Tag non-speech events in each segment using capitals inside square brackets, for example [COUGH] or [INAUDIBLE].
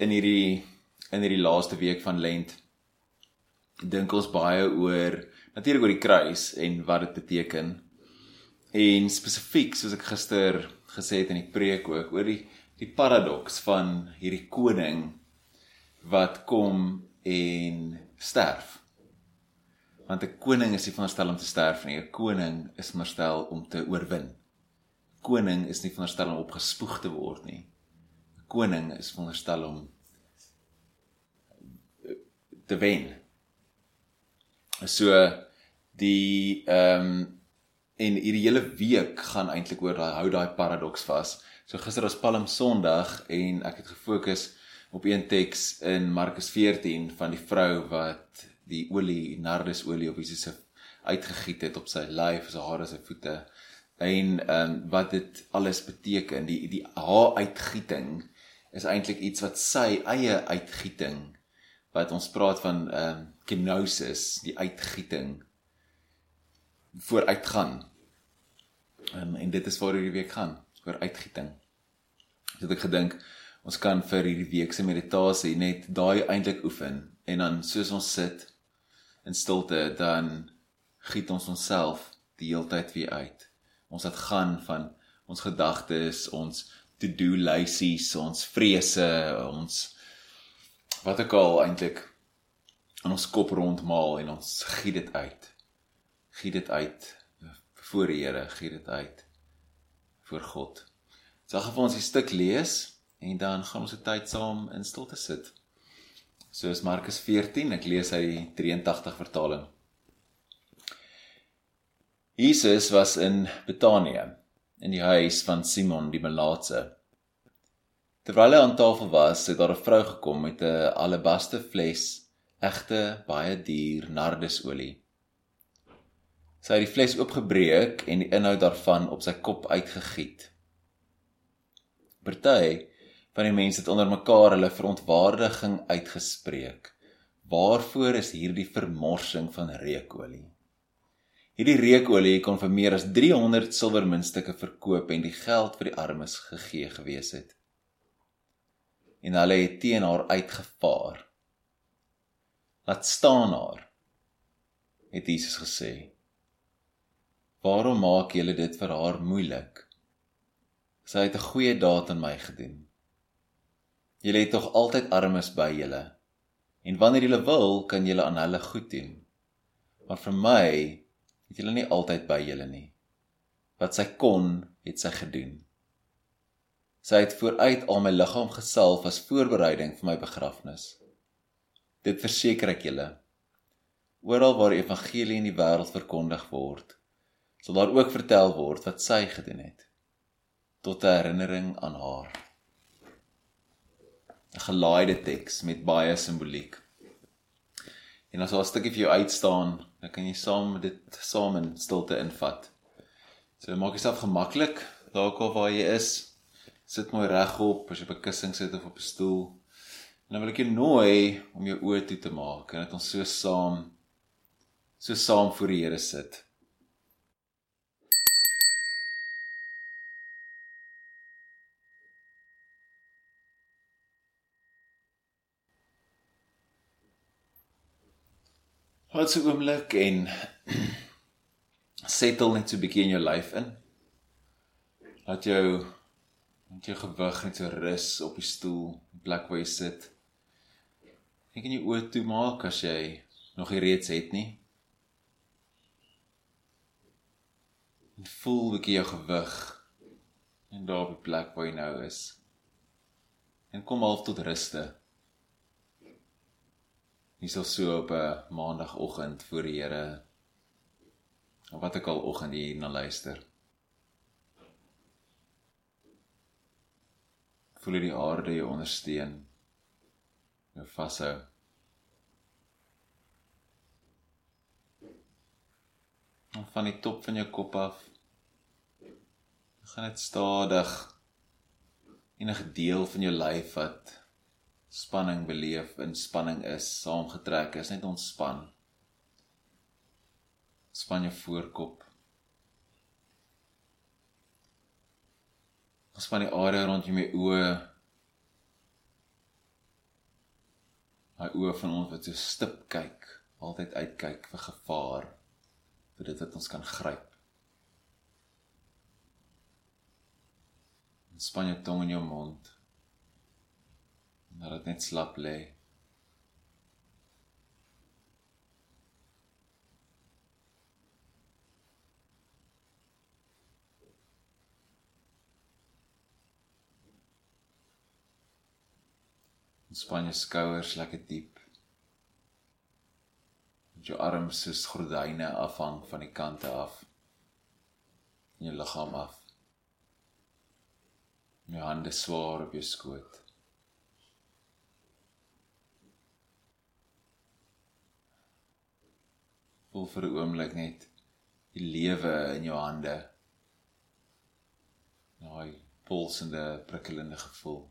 in hierdie in hierdie laaste week van Lent dink ons baie oor natuurlik oor die kruis en wat dit beteken. En spesifiek soos ek gister gesê het in die preek ook oor die die paradoks van hierdie koning wat kom en sterf. Want 'n koning is nie veronderstel om te sterf nie. 'n Koning is veronderstel om te oorwin. Koning is nie veronderstel om opgespoeg te word nie. Koning is veronderstel om te wen. So die ehm um, en hierdie hele week gaan eintlik oor daai hou daai paradoks vas. So gister was Palm Sondag en ek het gefokus op een teks in Markus 14 van die vrou wat die olie nardusolie op Jesus se uitgegiet het op sy lyf, sy hare, sy voete en ehm um, wat dit alles beteken. Die die haar uitgieting is eintlik iets wat sy eie uitgieting wat ons praat van ehm uh, kenosis, die uitgieting vooruitgaan. Um, en dit is waar hierdie week gaan, oor uitgieting. So ek gedink ons kan vir hierdie week se meditasie net daai eintlik oefen en dan soos ons sit in stilte dan giet ons onsself die heeltyd weer uit. Ons het gaan van ons gedagtes, ons to-do lysies, ons vrese, ons wat ek al eintlik in ons kop rondmaal en ons giet dit uit. Giet dit uit voor die Here, giet dit uit voor God. So gaan ons 'n stuk lees en dan gaan ons 'n tyd saam in stilte sit. Soos Markus 14, ek lees uit die 83 vertaling. Jesus was in Betanië in die huis van Simon die Melaatse. Terwyl hy aan tafel was, het daar 'n vrou gekom met 'n alabaster fles egte baie duur nardusolie. Sy het die fles oopgebreek en die inhoud daarvan op sy kop uitgegiet. Party van die mense het onder mekaar hulle verontwaardiging uitgespreek. Waarvoor is hierdie vermorsing van reukolie? Hierdie reukolie kon vir meer as 300 silwermuntstukke verkoop en die geld vir die armes gegee gewees het en hulle het teen haar uitgevaar. Laat staan haar, het Jesus gesê. Waarom maak julle dit vir haar moeilik? Sy het 'n goeie daad aan my gedoen. Julle het tog altyd armes by julle. En wanneer julle wil, kan julle aan hulle goed doen. Maar vir my het julle nie altyd by julle nie. Wat sy kon, het sy gedoen. Sy het vooruit al my liggaam gesalf as voorbereiding vir my begrafnis. Dit verseker ek julle. Oral waar die evangelie in die wêreld verkondig word, sal daar ook vertel word wat sy gedoen het tot 'n herinnering aan haar. 'n Gelaaide teks met baie simboliek. En as daar 'n stukkie vir jou uitstaan, dan kan jy saam dit saam in stilte invat. So maak jouself gemaklik daar waar jy is sit mooi regop as jy op 'n kussing sit of op 'n stoel. En dan wil ek jou nooi om jou oë toe te maak en dat ons so saam so saam voor die Here sit. Hou 'n oomblik en [CLEARS THROAT] settle net so 'n bietjie in jou lyf in. Laat jou Net jou gewig net so rus op die stoel, die plek waar jy sit. Ek kan jou oë toemaak as jy nog nie reeds het nie. En voel 'n bietjie jou gewig en daar op die plek waar jy nou is. En kom half tot ruste. Jy sal so op 'n maandagooggend voor die Here of wat ek al oggend hier na luister. Voel jy die aarde jou ondersteun? Jou vashou. En van die top van jou kop af gaan dit stadig enige deel van jou lyf wat spanning beleef, inspanning is, saamgetrek is, net ontspan. Span jou voorkop. Ons van die area rondom my oë Daai oë van ons wat so stip kyk, altyd uitkyk vir gevaar, vir dit wat ons kan gryp. Span jou tong in jou mond. Laat dit net slap lê. Ontspan jou skouers lekker diep. Met jou arms soos gordyne afhang van die kante af. In jou liggaam af. Jou hande swaar op jou skoot. Voel vir 'n oomblik net die lewe in jou hande. Daai pulsende, prikkelende gevoel.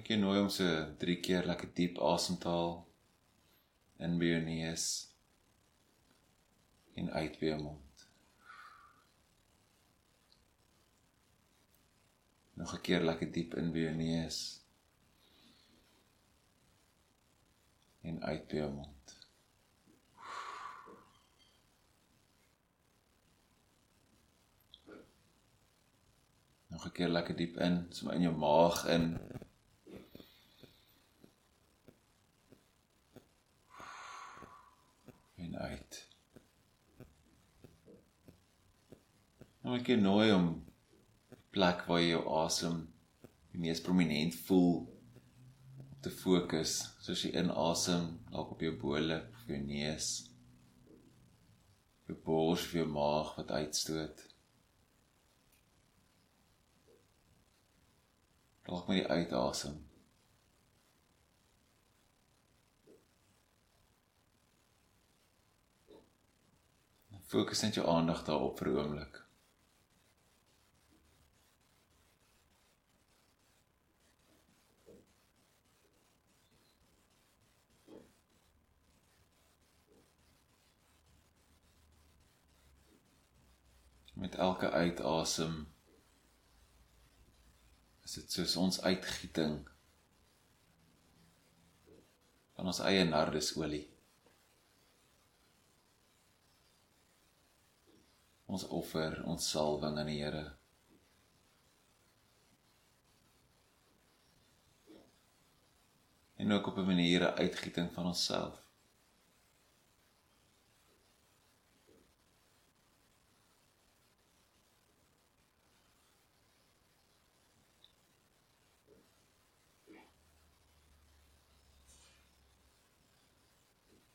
Ek jy nooi om so 3 keer lekker diep asem te haal in by jou neus en uit by jou mond. Nog 'n keer lekker diep in by jou neus en uit by jou mond. Nog 'n keer lekker diep in, so in jou maag in en uit. Nou ek nooi om plek waar jy jou asem die mees prominent voel op te fokus, soos jy inasem, dalk op jou op jou neus, jou bors, jou maag wat uitstoot. Dalk met die uitasem Fokus net jou aandag daarop vir 'n oomblik. Met elke uitasem is dit soos ons uitgieting van ons eie nardesolie. ons offer ons salwing aan die Here. En ook op 'n manier 'n uitgieting van onsself.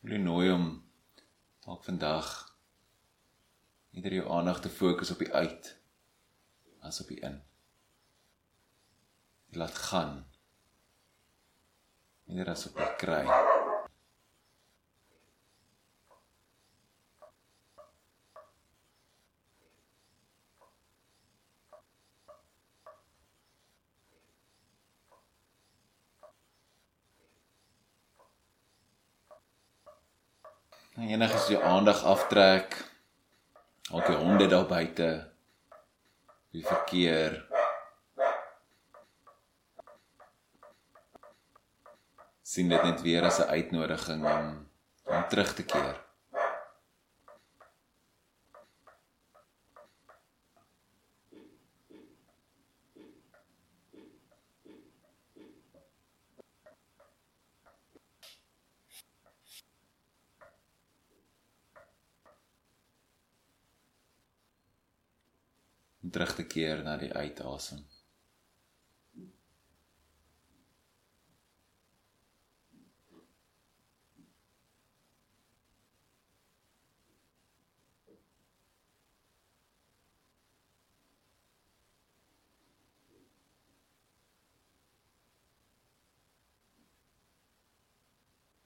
Wil jy nooi om dalk vandag Ieder jou aandag te fokus op die uit as op die in. Jy laat gaan. Ieder as op die kry. En enige as jy aandag aftrek al die honde daar buite die verkeer. Sien dit net weer as 'n uitnodiging om om terug te keer om terug te keer na die uitasem.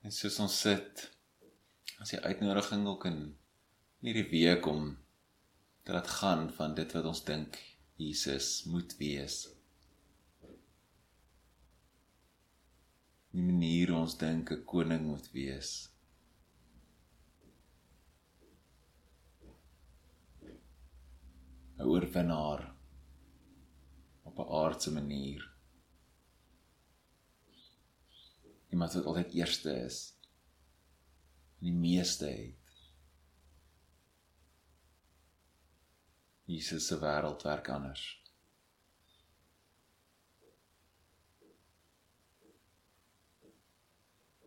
En soos ons sit, as die uitnodiging ook in hierdie week om dat dit gaan van dit wat ons dink Jesus moet wees. Die manier ons dink 'n koning moet wees. oorwinnaar op 'n aardse manier. Iemand wat altyd eerste is. En die meeste het. Jesus se wêreld werk anders.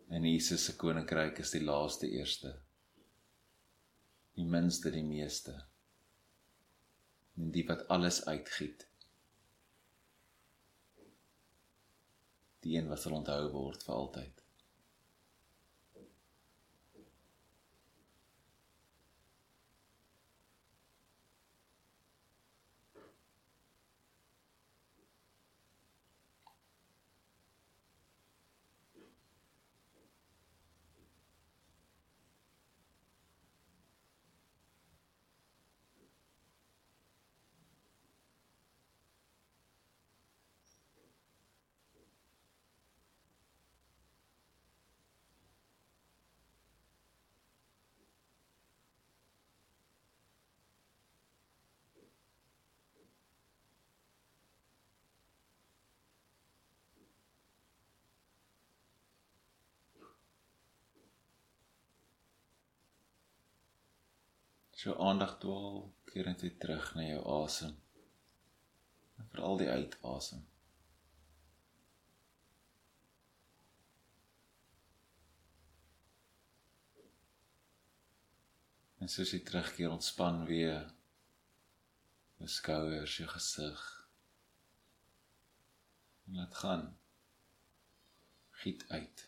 En Jesus se koninkryk is die laaste eerste. Die minste die meeste. En die wat alles uitgiet. Die een wat sal onthou word vir altyd. So aandag dwaal keer net terug na jou asem. En veral die uitasem. En soos jy terugkeer, ontspan weer jou skouers, jou gesig. En laat gaan. Giet uit.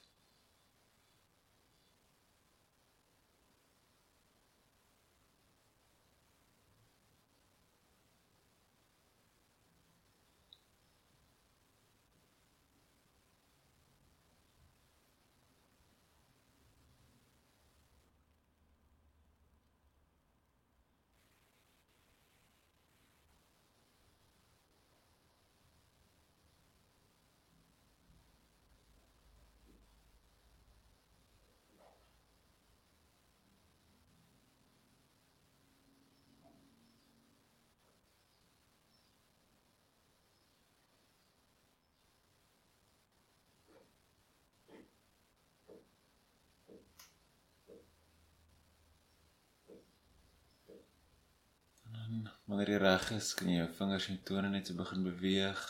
Wanneer jy reg is, kan jy jou vingers en tone net so begin beweeg.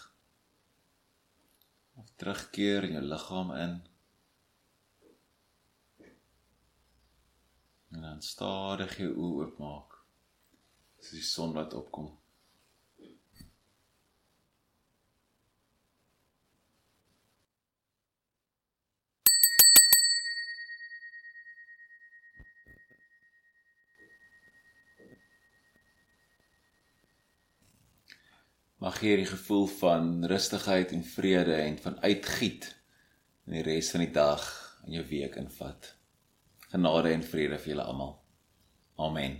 Of terugkeer in jou liggaam in. En dan stadig jou oë oopmaak. Soos die son wat opkom. Mag hierdie gevoel van rustigheid en vrede en van uitgiet in die res van die dag en jou week invat. Genade en vrede vir julle almal. Amen.